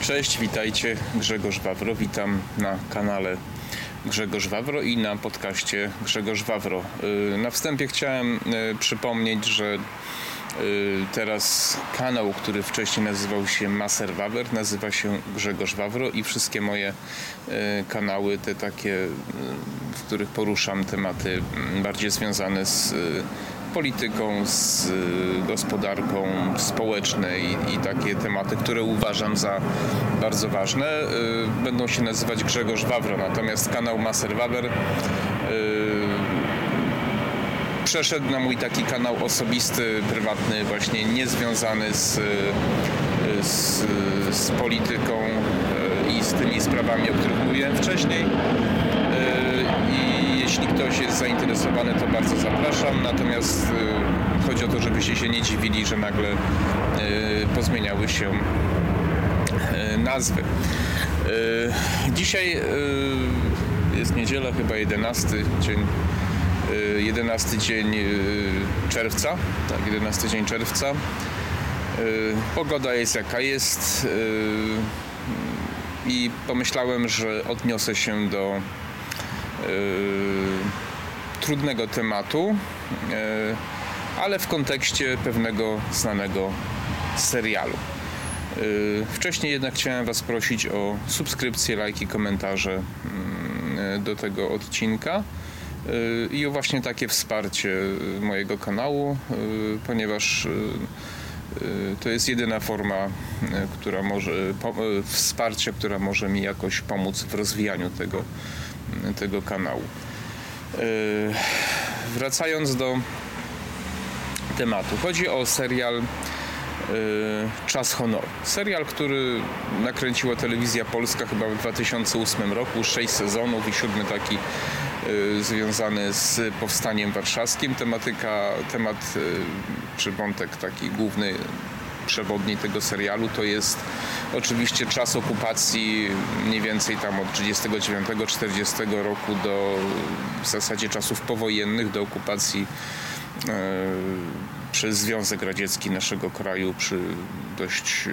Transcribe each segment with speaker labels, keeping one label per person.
Speaker 1: Cześć, witajcie. Grzegorz Wawro. Witam na kanale Grzegorz Wawro i na podcaście Grzegorz Wawro. Y, Na wstępie chciałem y, przypomnieć, że y, teraz kanał, który wcześniej nazywał się Maser Wawer, nazywa się Grzegorz Wawro i wszystkie moje kanały, te takie, w których poruszam tematy bardziej związane z polityką, z y, gospodarką społeczną i, takie tematy, które uważam za bardzo ważne, y, będą się nazywać Grzegorz Wawro. Natomiast kanał Maser Wawer y, przeszedł na mój taki kanał osobisty, prywatny, właśnie niezwiązany z, z, z polityką i z tymi sprawami, o których mówiłem wcześniej. Jeśli ktoś jest zainteresowany, to bardzo zapraszam. Natomiast y, chodzi o to, żebyście się nie dziwili, że nagle y, pozmieniały się y, nazwy. Dzisiaj jest niedziela, chyba 11 dzień y, 11 dzień y, czerwca, tak, 11 dzień czerwca. Pogoda jest jaka jest i pomyślałem, że odniosę się do trudnego tematu, y, ale w kontekście pewnego znanego serialu. Y, Wcześniej jednak chciałem Was prosić o subskrypcję, lajki, komentarze mm, do tego odcinka i o właśnie takie wsparcie mojego kanału, ponieważ to jest jedyna forma, która może, wsparcia, która może mi jakoś pomóc w rozwijaniu tego, tego kanału. Y, Wracając do tematu. Chodzi o serial y, Czas Honoru. Serial, który nakręciła telewizja polska chyba w 2008 roku, sześć sezonów i siódmy taki y, związany z powstaniem warszawskim. Tematyka, temat czy wątek taki główny przewodni tego serialu to jest oczywiście czas okupacji mniej więcej tam od 39-40 roku do w zasadzie czasów powojennych do okupacji e, przez Związek Radziecki naszego kraju przy dość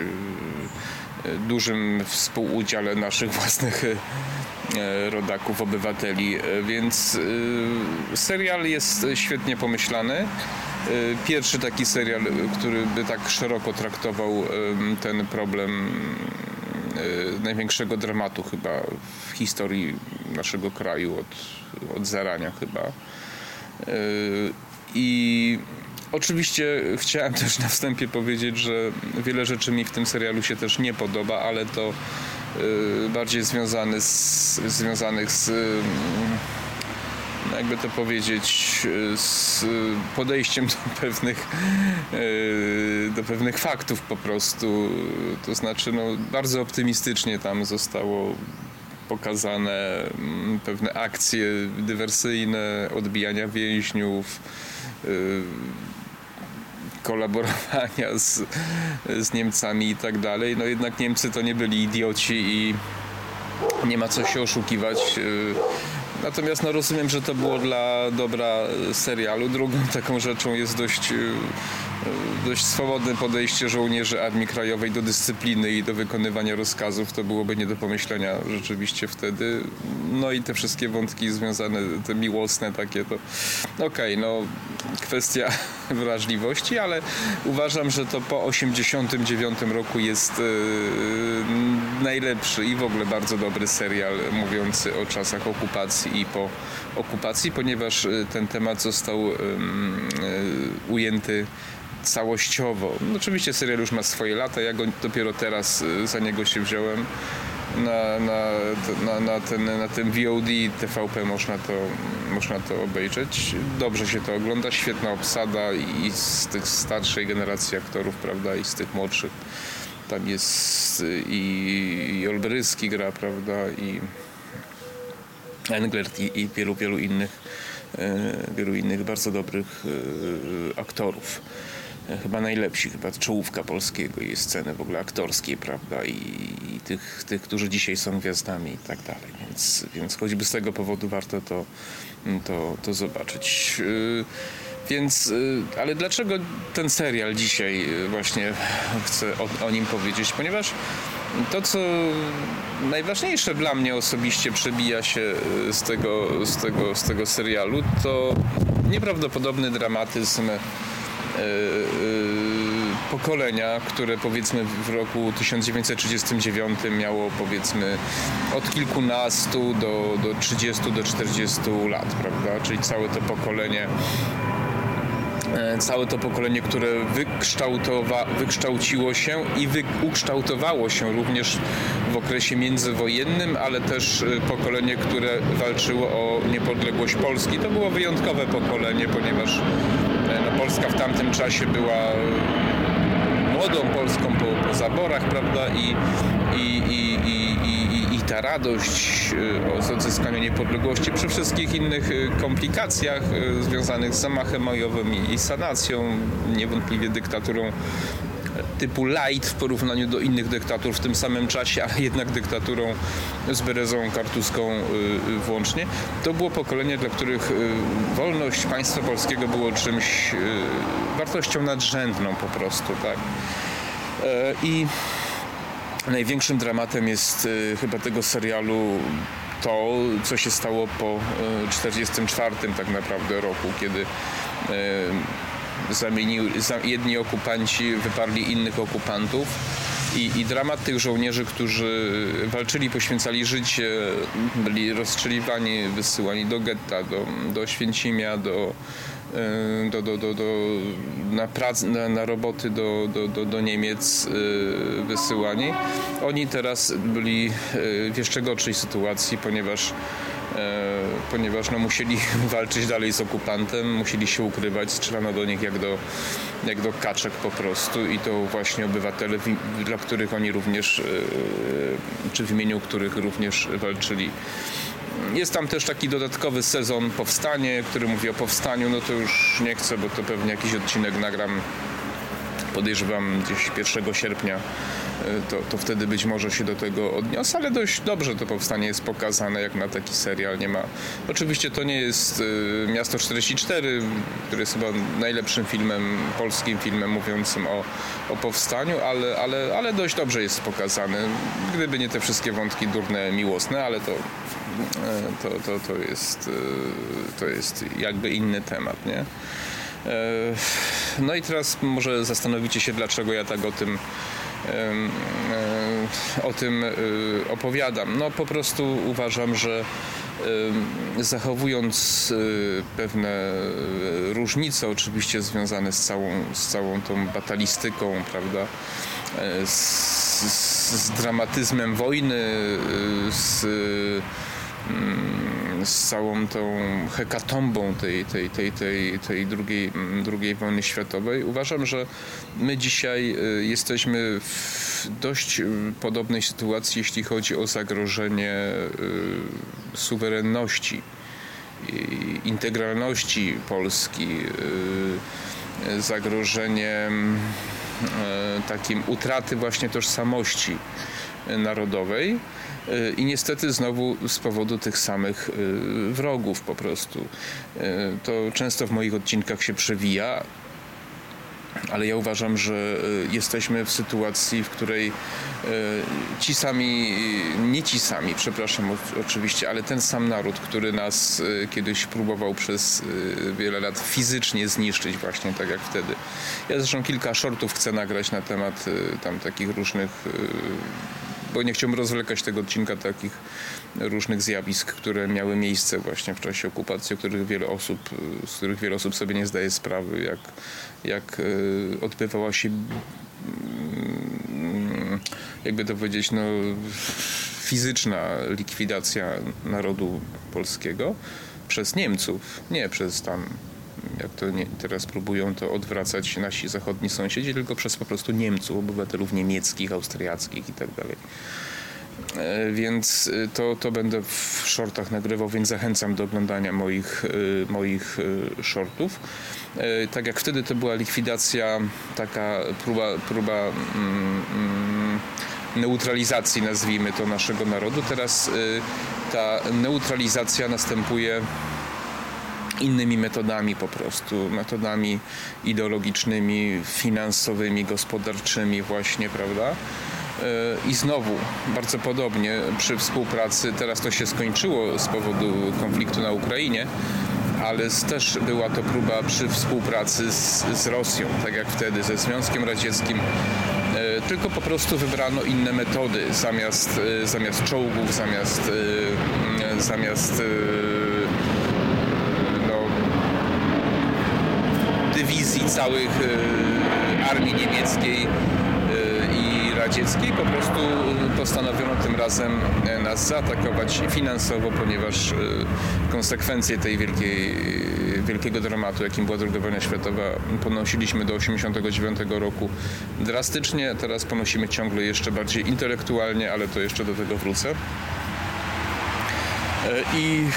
Speaker 1: e, dużym współudziale naszych własnych e, rodaków, obywateli, E, więc e, serial jest świetnie pomyślany. E, Pierwszy taki serial, który by tak szeroko traktował ten problem e, największego dramatu chyba w historii naszego kraju od, od zarania chyba. I oczywiście chciałem też na wstępie powiedzieć, że wiele rzeczy mi w tym serialu się też nie podoba, ale to bardziej związane z, związanych z jakby to powiedzieć, e, z podejściem do pewnych, e, do pewnych faktów po prostu. To znaczy, no, bardzo optymistycznie tam zostało pokazane mm, pewne akcje dywersyjne, odbijania więźniów, e, kolaborowania z, z Niemcami i tak dalej. No jednak Niemcy to nie byli idioci i nie ma co się oszukiwać. Natomiast no, rozumiem, że to było dla dobra serialu. Drugą taką rzeczą jest dość, yy, dość swobodne podejście żołnierzy Armii Krajowej do dyscypliny i do wykonywania rozkazów. To byłoby nie do pomyślenia rzeczywiście wtedy. No i te wszystkie wątki związane, te miłosne takie, to okej, no kwestia wrażliwości, ale uważam, że to po 89 roku jest yy, najlepszy i w ogóle bardzo dobry serial mówiący o czasach okupacji i po okupacji, ponieważ y, ten temat został ym, y, ujęty całościowo. No, oczywiście serial już ma swoje lata, ja go dopiero teraz y, za niego się wziąłem. Na, na, na, na, ten, na tym VOD TVP można to, można to obejrzeć. Dobrze się to ogląda, świetna obsada i z tych starszej generacji aktorów, prawda, i z tych młodszych. Tam jest y, i, i Olbryski gra, prawda, i Englert i, i wielu, wielu innych, e, wielu innych bardzo dobrych aktorów. Chyba najlepsi, chyba czołówka polskiego i sceny w ogóle aktorskiej, prawda, i, i tych, tych, którzy dzisiaj są gwiazdami i tak dalej, więc, więc choćby z tego powodu warto to, to, to zobaczyć. E, Więc, y, ale dlaczego ten serial dzisiaj y, właśnie chcę o, o nim powiedzieć? Ponieważ to, co najważniejsze dla mnie osobiście przebija się z tego, z tego, z tego serialu, to nieprawdopodobny dramatyzm pokolenia, które powiedzmy w roku 1939 miało powiedzmy od kilkunastu do, do 30 do 40 lat, prawda? Czyli całe to pokolenie E, całe to pokolenie, które wykształtowa, wykształciło się i wy, ukształtowało się również w okresie międzywojennym, ale też e, pokolenie, które walczyło o niepodległość Polski. To było wyjątkowe pokolenie, ponieważ e, no, Polska w tamtym czasie była młodą Polską po, po zaborach, prawda, i, i, i, i, i ta radość e, z odzyskania niepodległości przy wszystkich innych e, komplikacjach e, związanych z zamachem majowym i sanacją, niewątpliwie dyktaturą typu light w porównaniu do innych dyktatur w tym samym czasie, ale jednak dyktaturą z Berezą Kartuską włącznie. To było pokolenie, dla których wolność państwa polskiego było czymś, wartością nadrzędną po prostu, tak. I Największym dramatem jest y, chyba tego serialu to, co się stało po 1944 y, tak naprawdę roku, kiedy y, zamienił, jedni okupanci wyparli innych okupantów. I, I, dramat tych żołnierzy, którzy walczyli, poświęcali życie, byli rozstrzeliwani, wysyłani do getta, do, do Święcimia, do, E, do, do, do, do, na, prac, na, na roboty do, do, do, do Niemiec e, wysyłani. Oni teraz byli w jeszcze gorszej sytuacji, ponieważ ponieważ no, musieli walczyć dalej z okupantem, musieli się ukrywać, strzelano do nich jak do, jak do kaczek po prostu i to właśnie obywatele, dla których oni również, czy w imieniu których również walczyli. Jest tam też taki dodatkowy sezon Powstanie, który mówi o powstaniu, no to już nie chcę, bo to pewnie jakiś odcinek nagram podejrzewam gdzieś 1 sierpnia, e, to, to wtedy być może się do tego odniosę, ale dość dobrze to powstanie jest pokazane jak na taki serial. Nie ma. Oczywiście to nie jest e, Miasto 44, które jest chyba najlepszym filmem, polskim filmem mówiącym o, o powstaniu, ale, ale, ale dość dobrze jest pokazany. Gdyby nie te wszystkie wątki durne, miłosne, ale to E, to, to, to, jest, to jest jakby inny temat, nie? E, no i teraz może zastanowicie się, dlaczego ja tak o tym o tym opowiadam. No po prostu uważam, że zachowując pewne różnice oczywiście związane z całą, z całą tą batalistyką, prawda, z, z, z dramatyzmem wojny, z Mm, z całą tą hekatombą tej, tej, tej, tej, tej drugiej, mm, drugiej wojny światowej. Uważam, że my dzisiaj y, jesteśmy w dość y, podobnej sytuacji, jeśli chodzi o zagrożenie y, suwerenności, integralności Polski, zagrożenie takim utraty właśnie tożsamości narodowej i niestety znowu z powodu tych samych y, wrogów po prostu. Y, to często w moich odcinkach się przewija, ale ja uważam, że y, jesteśmy w sytuacji, w której ci sami, nie ci sami, przepraszam oczywiście, ale ten sam naród, który nas kiedyś próbował przez wiele lat fizycznie zniszczyć, właśnie tak jak wtedy. Ja zresztą kilka shortów chcę nagrać na temat tam takich różnych bo nie chciałbym rozwlekać tego odcinka takich różnych zjawisk, które miały miejsce właśnie w czasie okupacji, o których wiele osób, z których wiele osób sobie nie zdaje sprawy, jak, jak e, odbywała się mm, jakby to powiedzieć, no, fizyczna likwidacja narodu polskiego przez Niemców, nie przez tam jak to nie, teraz próbują to odwracać nasi zachodni sąsiedzi, tylko przez po prostu Niemców, obywatelów niemieckich, austriackich i tak. E, więc e, to, to będę w shortach nagrywał, więc zachęcam do oglądania moich, e, moich shortów. Tak jak wtedy to była likwidacja, taka próba, próba mm, mm, neutralizacji, nazwijmy to, naszego narodu. Teraz ta neutralizacja następuje innymi metodami po prostu, metodami ideologicznymi, finansowymi, gospodarczymi właśnie, prawda? I znowu bardzo podobnie przy współpracy, teraz to się skończyło z powodu konfliktu na Ukrainie, ale też była to próba przy współpracy z, z Rosją, tak jak wtedy ze Związkiem Radzieckim. E, tylko po prostu wybrano inne metody zamiast, e, zamiast czołgów, zamiast, e, zamiast no, dywizji całych armii niemieckiej radzieckiej po prostu postanowiono tym razem e, nas zaatakować finansowo, ponieważ e, konsekwencje tej wielkiej, wielkiego dramatu, jakim była II wojna światowa, ponosiliśmy do 1989 roku drastycznie. Teraz ponosimy ciągle jeszcze bardziej intelektualnie, ale to jeszcze do tego wrócę. E, I,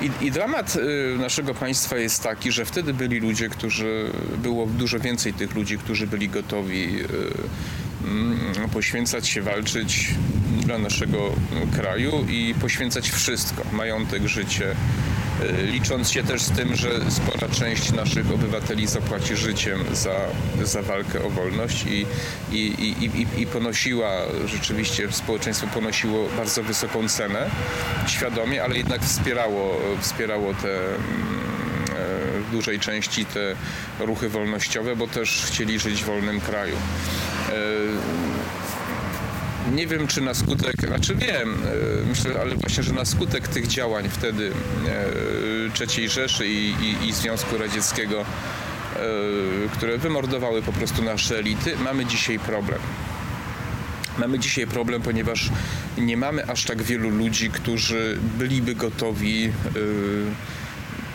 Speaker 1: i, I, dramat naszego państwa jest taki, że wtedy byli ludzie, którzy, było dużo więcej tych ludzi, którzy byli gotowi Mm, poświęcać się, walczyć dla naszego kraju i poświęcać wszystko, majątek, życie, licząc się też z tym, że spora część naszych obywateli zapłaci życiem za, za walkę o wolność i, i, i, i, ponosiła, rzeczywiście społeczeństwo ponosiło bardzo wysoką cenę, świadomie, ale jednak wspierało, wspierało te mm, w dużej części te ruchy wolnościowe, bo też chcieli żyć w wolnym kraju. E, nie wiem, czy na skutek, znaczy wiem, e, myślę, ale właśnie, że na skutek tych działań wtedy e, III Rzeszy i, i, i Związku Radzieckiego, które wymordowały po prostu nasze elity, mamy dzisiaj problem. Mamy dzisiaj problem, ponieważ nie mamy aż tak wielu ludzi, którzy byliby gotowi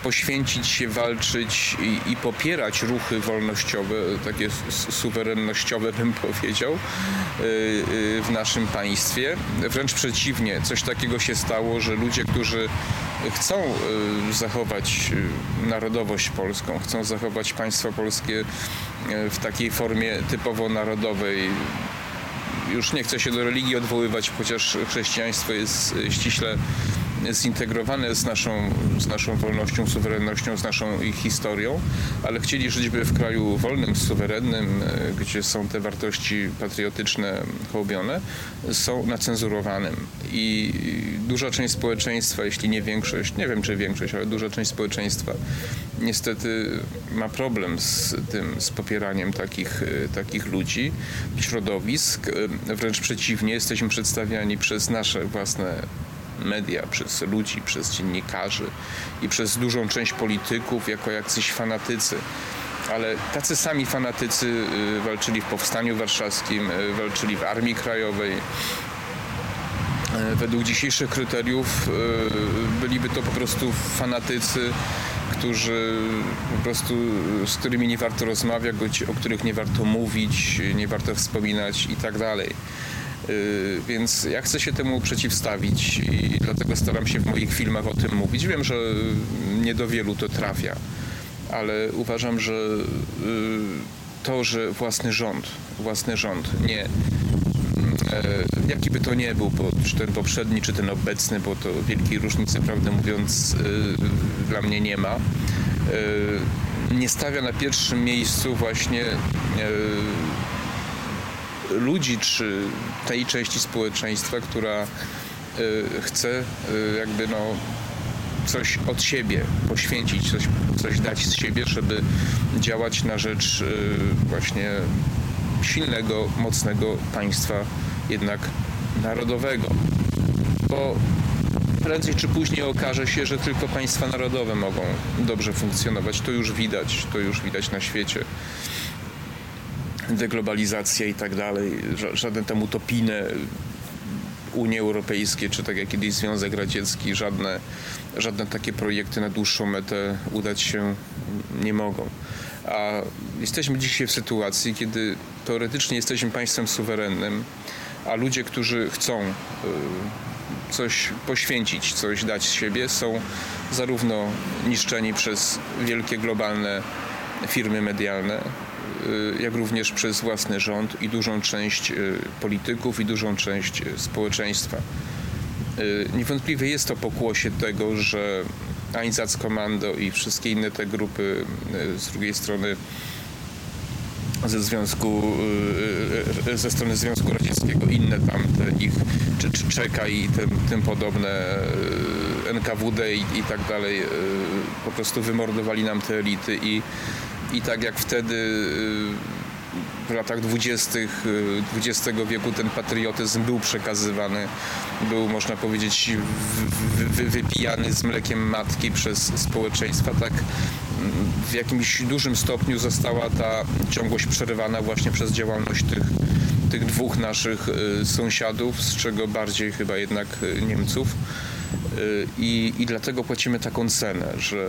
Speaker 1: poświęcić się, walczyć i, i popierać ruchy wolnościowe, takie suwerennościowe bym powiedział, y, y, w naszym państwie. Wręcz przeciwnie, coś takiego się stało, że ludzie, którzy chcą y, zachować narodowość polską, chcą zachować państwo polskie w takiej formie typowo narodowej, już nie chcę się do religii odwoływać, chociaż chrześcijaństwo jest ściśle zintegrowane z naszą, z naszą wolnością, suwerennością, z naszą historią, ale chcieli żyć by w kraju wolnym, suwerennym, e, gdzie są te wartości patriotyczne hołbione, są nacenzurowanym. I duża część społeczeństwa, jeśli nie większość, nie wiem czy większość, ale duża część społeczeństwa niestety ma problem z tym, z popieraniem takich, e, takich ludzi, środowisk. E, wręcz przeciwnie, jesteśmy przedstawiani przez nasze własne media, przez ludzi, przez dziennikarzy i przez dużą część polityków jako jacyś fanatycy. Ale tacy sami fanatycy y, walczyli w Powstaniu Warszawskim, y, walczyli w Armii Krajowej, y, według dzisiejszych kryteriów byliby to po prostu fanatycy, którzy po prostu, z którymi nie warto rozmawiać, o których nie warto mówić, nie warto wspominać i tak dalej. Y, więc ja chcę się temu przeciwstawić i dlatego staram się w moich filmach o tym mówić. Wiem, że nie do wielu to trafia, ale uważam, że y, to, że własny rząd, własny rząd nie e, jaki by to nie był, bo czy ten poprzedni, czy ten obecny, bo to wielkiej różnicy, prawdę mówiąc, y, dla mnie nie ma, nie stawia na pierwszym miejscu właśnie ludzi, czy tej części społeczeństwa, która y, chce y, jakby no coś od siebie poświęcić, coś, coś dać z siebie, żeby działać na rzecz y, właśnie silnego, mocnego państwa jednak narodowego. Bo prędzej czy później okaże się, że tylko państwa narodowe mogą dobrze funkcjonować. To już widać, to już widać na świecie deglobalizacja i tak dalej, żaden tam utopijne Unie Europejskie, czy tak jak kiedyś Związek Radziecki, żadne, żadne takie projekty na dłuższą metę udać się nie mogą. A jesteśmy dzisiaj w sytuacji, kiedy teoretycznie jesteśmy państwem suwerennym, a ludzie, którzy chcą y, coś poświęcić, coś dać z siebie, są zarówno niszczeni przez wielkie globalne firmy medialne, jak również przez własny rząd i dużą część y, polityków i dużą część y, społeczeństwa. Niewątpliwie jest to pokłosie tego, że Einsatz Kommando i wszystkie inne te grupy z drugiej strony ze Związku, y, y, ze strony Związku Radzieckiego, inne tam te ich, czy, czy Czeka i tym, tym podobne, y, NKWD i, i tak dalej, po prostu wymordowali nam te elity i, i tak jak wtedy w latach dwudziestych XX wieku ten patriotyzm był przekazywany, był można powiedzieć wypijany z mlekiem matki przez społeczeństwa, tak w jakimś dużym stopniu została ta ciągłość przerywana właśnie przez działalność tych, tych dwóch naszych y, sąsiadów, z czego bardziej chyba jednak y, Niemców. I, I dlatego płacimy taką cenę, że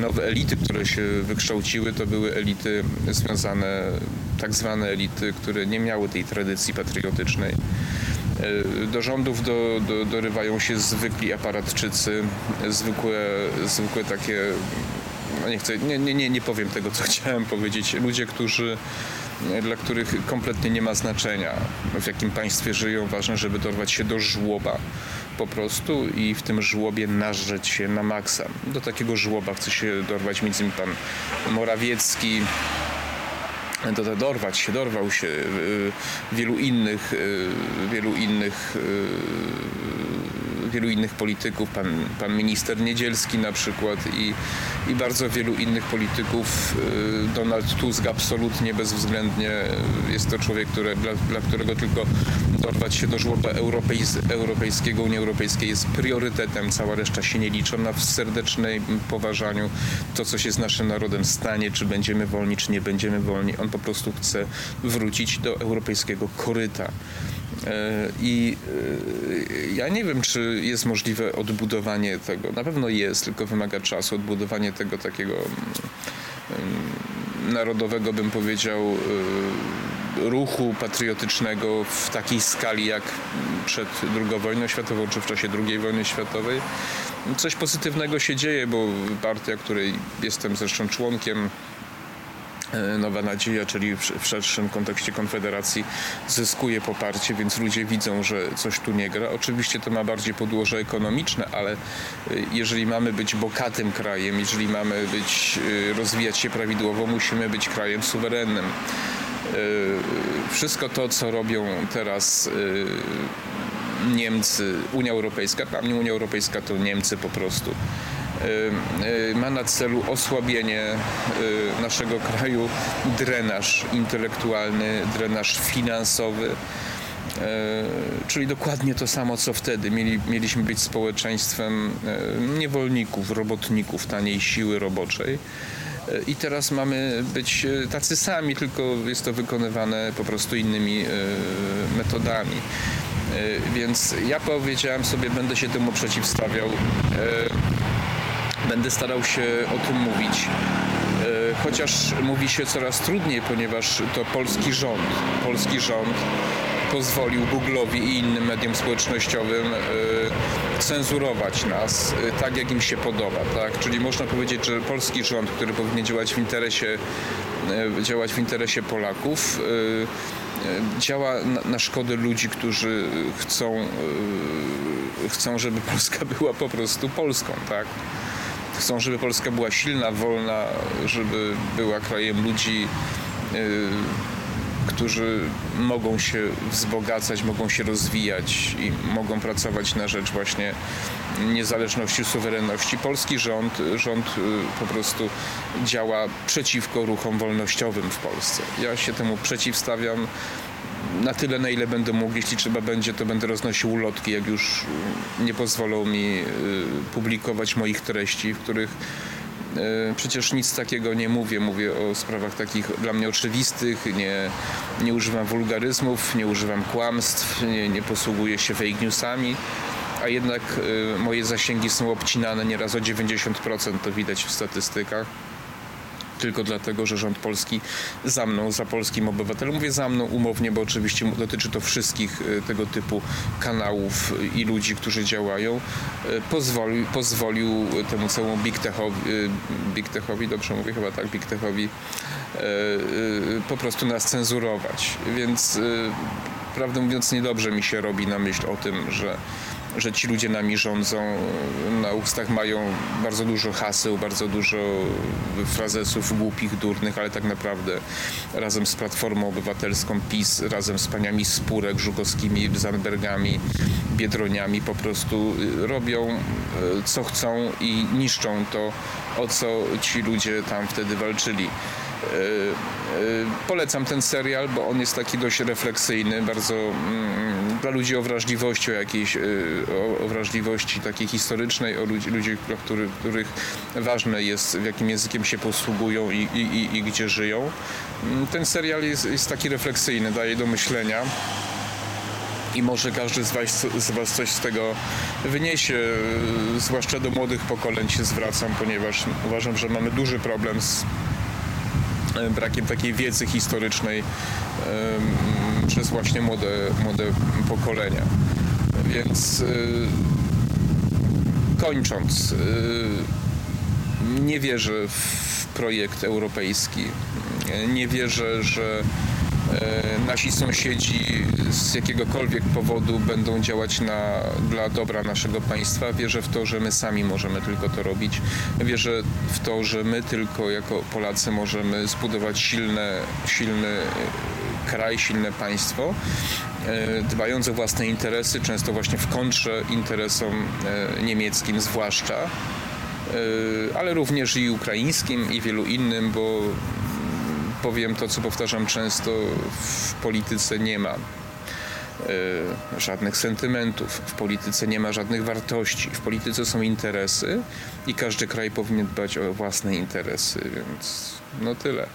Speaker 1: nowe elity, które się wykształciły, to były elity związane, tak zwane elity, które nie miały tej tradycji patriotycznej. Do rządów do, do, dorywają się zwykli aparatczycy, zwykłe, zwykłe takie no nie chcę, nie, nie, nie powiem tego, co chciałem powiedzieć. Ludzie, którzy dla których kompletnie nie ma znaczenia, w jakim państwie żyją. Ważne, żeby dorwać się do żłoba po prostu i w tym żłobie nażreć się na maksa. Do takiego żłoba chce się dorwać między innymi pan Morawiecki, do, dorwać się, dorwał się y, wielu innych, y, wielu innych y, wielu innych polityków, pan, pan minister Niedzielski na przykład i, i bardzo wielu innych polityków. Y, Donald Tusk absolutnie bezwzględnie jest to człowiek, który, dla, dla którego tylko dorwać się do żłoba europejs, europejskiego, Unii Europejskiej jest priorytetem, cała reszta się nie liczy. Na serdecznej poważaniu to, co się z naszym narodem stanie, czy będziemy wolni, czy nie będziemy wolni. On po prostu chce wrócić do europejskiego koryta. E, I e, ja nie wiem, czy jest możliwe odbudowanie tego. Na pewno jest, tylko wymaga czasu. Odbudowanie tego takiego mm, mm, narodowego, bym powiedział, e, ruchu patriotycznego w takiej skali jak przed II wojną światową, czy w czasie II wojny światowej. Coś pozytywnego się dzieje, bo partia, której jestem zresztą członkiem, Nowa Nadzieja, czyli w szerszym kontekście Konfederacji, zyskuje poparcie, więc ludzie widzą, że coś tu nie gra. Oczywiście to ma bardziej podłoże ekonomiczne, ale e, jeżeli mamy być bogatym krajem, jeżeli mamy być, e, rozwijać się prawidłowo, musimy być krajem suwerennym. Wszystko to, co robią teraz Niemcy, Unia Europejska, dla mnie Unia Europejska to Niemcy po prostu ma na celu osłabienie y, naszego kraju, drenaż intelektualny, drenaż finansowy. Czyli dokładnie to samo co wtedy. Mieli, mieliśmy być społeczeństwem niewolników, robotników, taniej siły roboczej. I teraz mamy być tacy sami, tylko jest to wykonywane po prostu innymi metodami. Więc ja powiedziałem sobie, będę się temu przeciwstawiał. Będę starał się o tym mówić. E, chociaż mówi się coraz trudniej, ponieważ to polski rząd, polski rząd pozwolił Google'owi i innym mediom społecznościowym e, cenzurować nas e, tak, jak im się podoba. Tak? Czyli można powiedzieć, że polski rząd, który powinien działać w interesie, działać w interesie Polaków, działa na, szkodę ludzi, którzy chcą, chcą, żeby Polska była po prostu Polską. Tak? Chcą, żeby Polska była silna, wolna, żeby była krajem ludzi, yy, którzy mogą się wzbogacać, mogą się rozwijać i mogą pracować na rzecz właśnie niezależności, suwerenności. Polski rząd, rząd yy, po prostu działa przeciwko ruchom wolnościowym w Polsce. Ja się temu przeciwstawiam na tyle, na ile będę mógł. Jeśli trzeba będzie, to będę roznosił ulotki, jak już nie pozwolą mi y, publikować moich treści, w których y, Przecież nic takiego nie mówię. Mówię o sprawach takich dla mnie oczywistych. Nie, nie używam wulgaryzmów, nie używam kłamstw, nie, nie posługuję się fake newsami. A jednak y, moje zasięgi są obcinane nieraz o 90%, to widać w statystykach tylko dlatego, że rząd polski za mną, za polskim obywatelem, mówię za mną umownie, bo oczywiście dotyczy to wszystkich e, tego typu kanałów i ludzi, którzy działają, e, pozwolił, pozwolił temu całemu Big Techowi, e, Big Techowi, dobrze mówię? Chyba tak, Big Techowi, po prostu nas cenzurować. Więc prawdę mówiąc niedobrze mi się robi na myśl o tym, że że ci ludzie nami rządzą. Na ustach mają bardzo dużo haseł, bardzo dużo frazesów głupich, durnych, ale tak naprawdę razem z Platformą Obywatelską PiS, razem z paniami Spurek, Żukowskimi, Zandbergami, Biedroniami po prostu robią e, co chcą i niszczą to, o co ci ludzie tam wtedy walczyli. Polecam ten serial, bo on jest taki dość refleksyjny, bardzo mm, dla ludzi o wrażliwości, o jakiejś o, o wrażliwości takiej historycznej, o ludzi, ludzi dla których, których ważne jest, jakim językiem się posługują i, i, i, i gdzie żyją. Mm, Ten serial jest, jest taki refleksyjny, daje do myślenia i może każdy z was, z was coś z tego wyniesie. Zwłaszcza do młodych pokoleń się zwracam, ponieważ uważam, że mamy duży problem z e, brakiem takiej wiedzy historycznej przez właśnie młode, młode pokolenia. Więc y, kończąc, y, nie wierzę w projekt europejski. Nie wierzę, że e, nasi sąsiedzi z jakiegokolwiek powodu będą działać na, dla dobra naszego państwa. Wierzę w to, że my sami możemy tylko to robić. Wierzę w to, że my tylko jako Polacy możemy zbudować silne, silny kraj, silne państwo, e, dbając o własne interesy, często właśnie w kontrze interesom e, niemieckim zwłaszcza e, ale również i ukraińskim i wielu innym, bo powiem to, co powtarzam często, w polityce nie ma e, żadnych sentymentów, w polityce nie ma żadnych wartości. W polityce są interesy i każdy kraj powinien dbać o własne interesy, więc no tyle.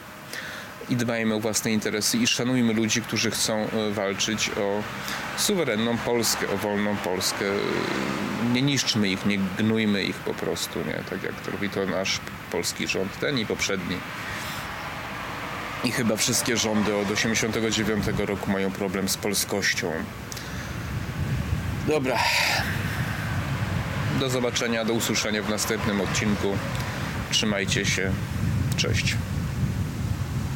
Speaker 1: I dbajmy o własne interesy i szanujmy ludzi, którzy chcą e, walczyć o suwerenną Polskę, o wolną Polskę. Nie niszczmy ich, nie gnujmy ich po prostu, nie? Tak jak robi to nasz polski rząd, ten i poprzedni. I chyba wszystkie rządy od 89 roku mają problem z polskością. Dobra. Do zobaczenia, do usłyszenia w następnym odcinku. Trzymajcie się. Cześć.